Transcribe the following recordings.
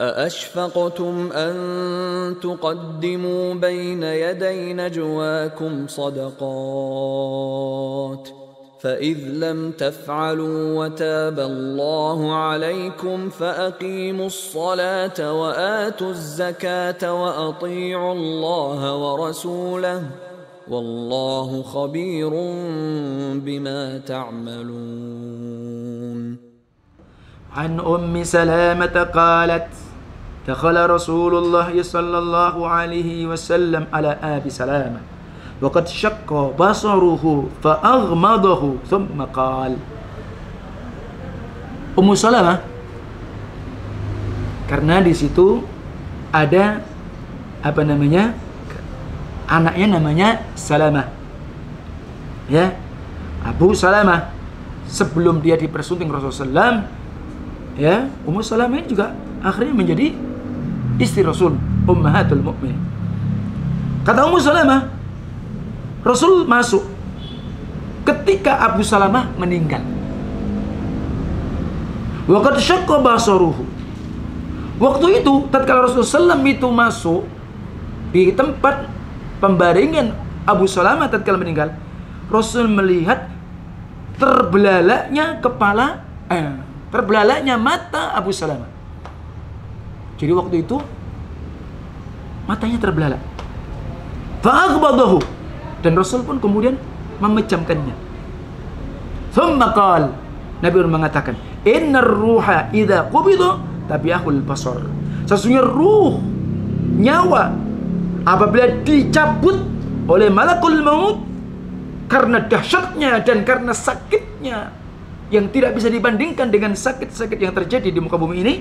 أأشفقتم أن تقدموا بين يدي نجواكم صدقات فإذ لم تفعلوا وتاب الله عليكم فأقيموا الصلاة وآتوا الزكاة وأطيعوا الله ورسوله والله خبير بما تعملون. عن أم سلامة قالت دخل رسول الله صلى الله عليه وسلم على أبي سلامة وقد شق بصره فأغمضه ثم قال Ummu Salamah karena di situ ada apa namanya anaknya namanya Salamah ya Abu Salamah sebelum dia dipersunting Rasulullah SAW ya Ummu Salamah ini juga akhirnya menjadi istri Rasul Ummahatul Mukminin kata Ummu Salamah Rasul masuk ketika Abu Salamah meninggal Waqad syaqqa basaruhu. Waktu itu tatkala Rasulullah SAW itu masuk di tempat pembaringan Abu Salamah tatkala meninggal, Rasul melihat terbelalaknya kepala eh, terbelalaknya mata Abu Salamah. Jadi waktu itu matanya terbelalak. Fa'aghbadahu dan Rasul pun kemudian memejamkannya. Thumma qala Nabi mengatakan, Innar ruha idza qubida tabi'ahul basar. Sesungguhnya ruh nyawa apabila dicabut oleh malakul maut karena dahsyatnya dan karena sakitnya yang tidak bisa dibandingkan dengan sakit-sakit yang terjadi di muka bumi ini,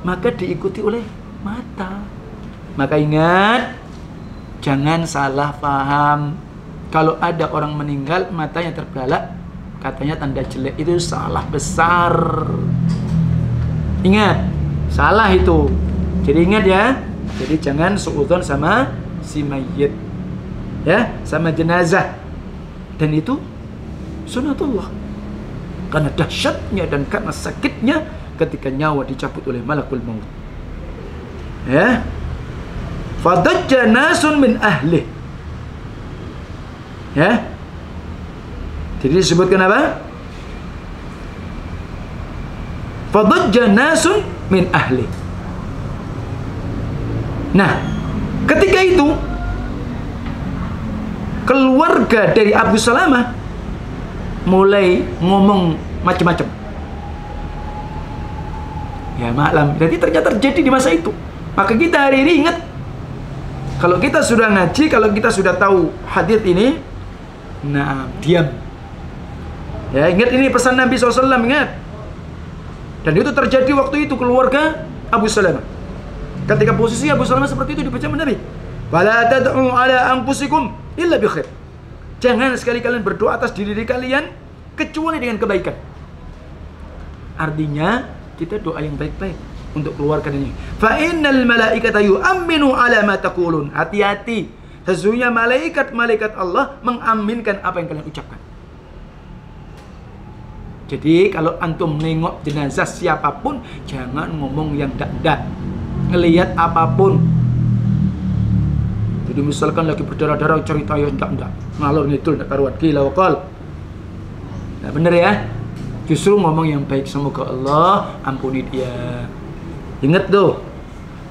maka diikuti oleh mata. Maka ingat, jangan salah paham. Kalau ada orang meninggal matanya terbelalak, katanya tanda jelek itu salah besar. Ingat, salah itu. Jadi ingat ya. Jadi jangan suudzon sama si mayit. Ya, sama jenazah. Dan itu sunatullah. Karena dahsyatnya dan karena sakitnya ketika nyawa dicabut oleh malakul maut. Ya. Fadajja nasun min ahli. Ya, jadi disebutkan apa? Fadajja nasun min ahli. Nah, ketika itu keluarga dari Abu Salamah mulai ngomong macam-macam. Ya malam. Jadi ternyata terjadi di masa itu. Maka kita hari ini ingat kalau kita sudah ngaji, kalau kita sudah tahu hadis ini, nah diam Ya, ingat ini pesan Nabi SAW, ingat. Dan itu terjadi waktu itu keluarga Abu Salamah. Ketika posisi Abu Salamah seperti itu dibaca Nabi. Wala tad'u ala anfusikum illa bi khair. Jangan sekali kalian berdoa atas diri kalian kecuali dengan kebaikan. Artinya kita doa yang baik-baik untuk keluarga ini. Fa innal malaikata yu'minu ala ma taqulun. Hati-hati. Sesungguhnya malaikat-malaikat Allah mengaminkan apa yang kalian ucapkan. Jadi kalau antum nengok jenazah siapa pun jangan ngomong yang dak-dak. Ngelihat apa pun. Jadi misalkan lagi berdarah-darah cerita yang dak-dak. Ngalor ngidul ndak karuan gila wakal. Nah, bener ya? Justru ngomong yang baik semoga Allah ampuni dia. Ingat tuh.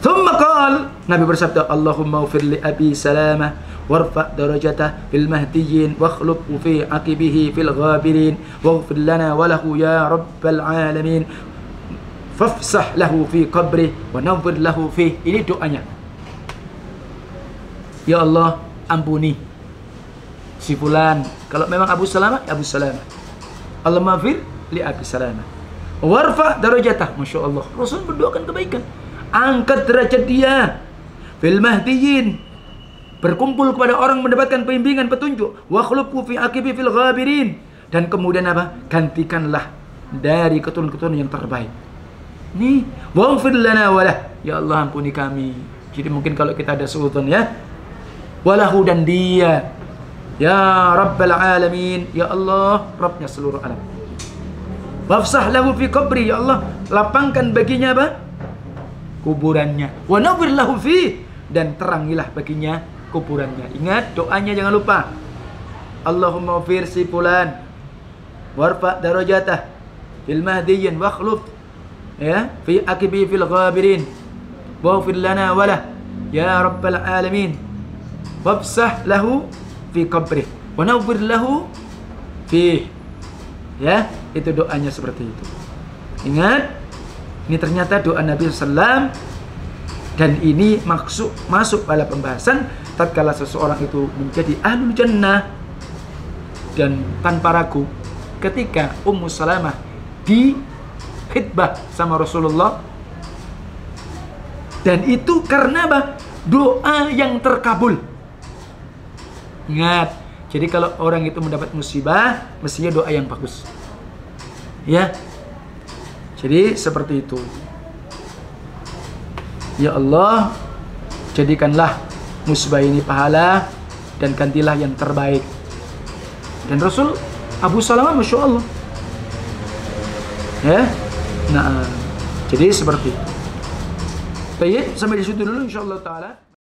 Thumma qal, Nabi bersabda, Allahumma ufirli abi salamah warfa darajatah fil mahdiyin wakhlub fi akibihi fil ghabirin waghfir lana walahu ya rabbal alamin. Fafsah lahu fi qabri wa nawfir lahu fi. Ini doanya. Ya Allah ampuni si fulan. Kalau memang Abu Salamah ya Abu Salamah. Allah maafir li Abi Salamah warfa darajatah. Masya Allah. Rasul berdoakan kebaikan. Angkat derajat dia. Fil mahdiyin. Berkumpul kepada orang mendapatkan pembimbingan petunjuk. Wa khuluqu fi aqibi fil ghabirin. Dan kemudian apa? Gantikanlah dari keturunan-keturunan yang terbaik. Nih waghfir lana walah ya Allah ampuni kami. Jadi mungkin kalau kita ada sultan ya. Walahu dan dia. Ya rabbal alamin. Ya Allah rabbnya seluruh alam wafsah lahu fi qabri ya Allah. Lapangkan baginya apa? Kuburannya. Wa nawwir lahu fi. Dan terangilah baginya kuburannya. Ingat doanya jangan lupa. Allahumma fir si fulan. Warfa darajatah. Fil mahdiyyin wa akhluf ya fi akibi fil ghabirin. Waghfir lana walah. Ya rabbal alamin. Wabsah lahu fi qabrih. Wa nawwir lahu fi ya itu doanya seperti itu. Ingat ini ternyata doa Nabi SAW dan ini maksud masuk pada pembahasan tatkala seseorang itu menjadi ahlul jannah dan tanpa ragu ketika Ummu Salamah di khidbah sama Rasulullah. Dan itu karena apa? doa yang terkabul. Ingat jadi kalau orang itu mendapat musibah mestinya doa yang bagus ya jadi seperti itu ya Allah jadikanlah musibah ini pahala dan gantilah yang terbaik. Dan Rasul Abu Salamah Masya Allah. Ya, nah, jadi seperti itu. Baik, sampai di situ dulu insya Allah Ta'ala.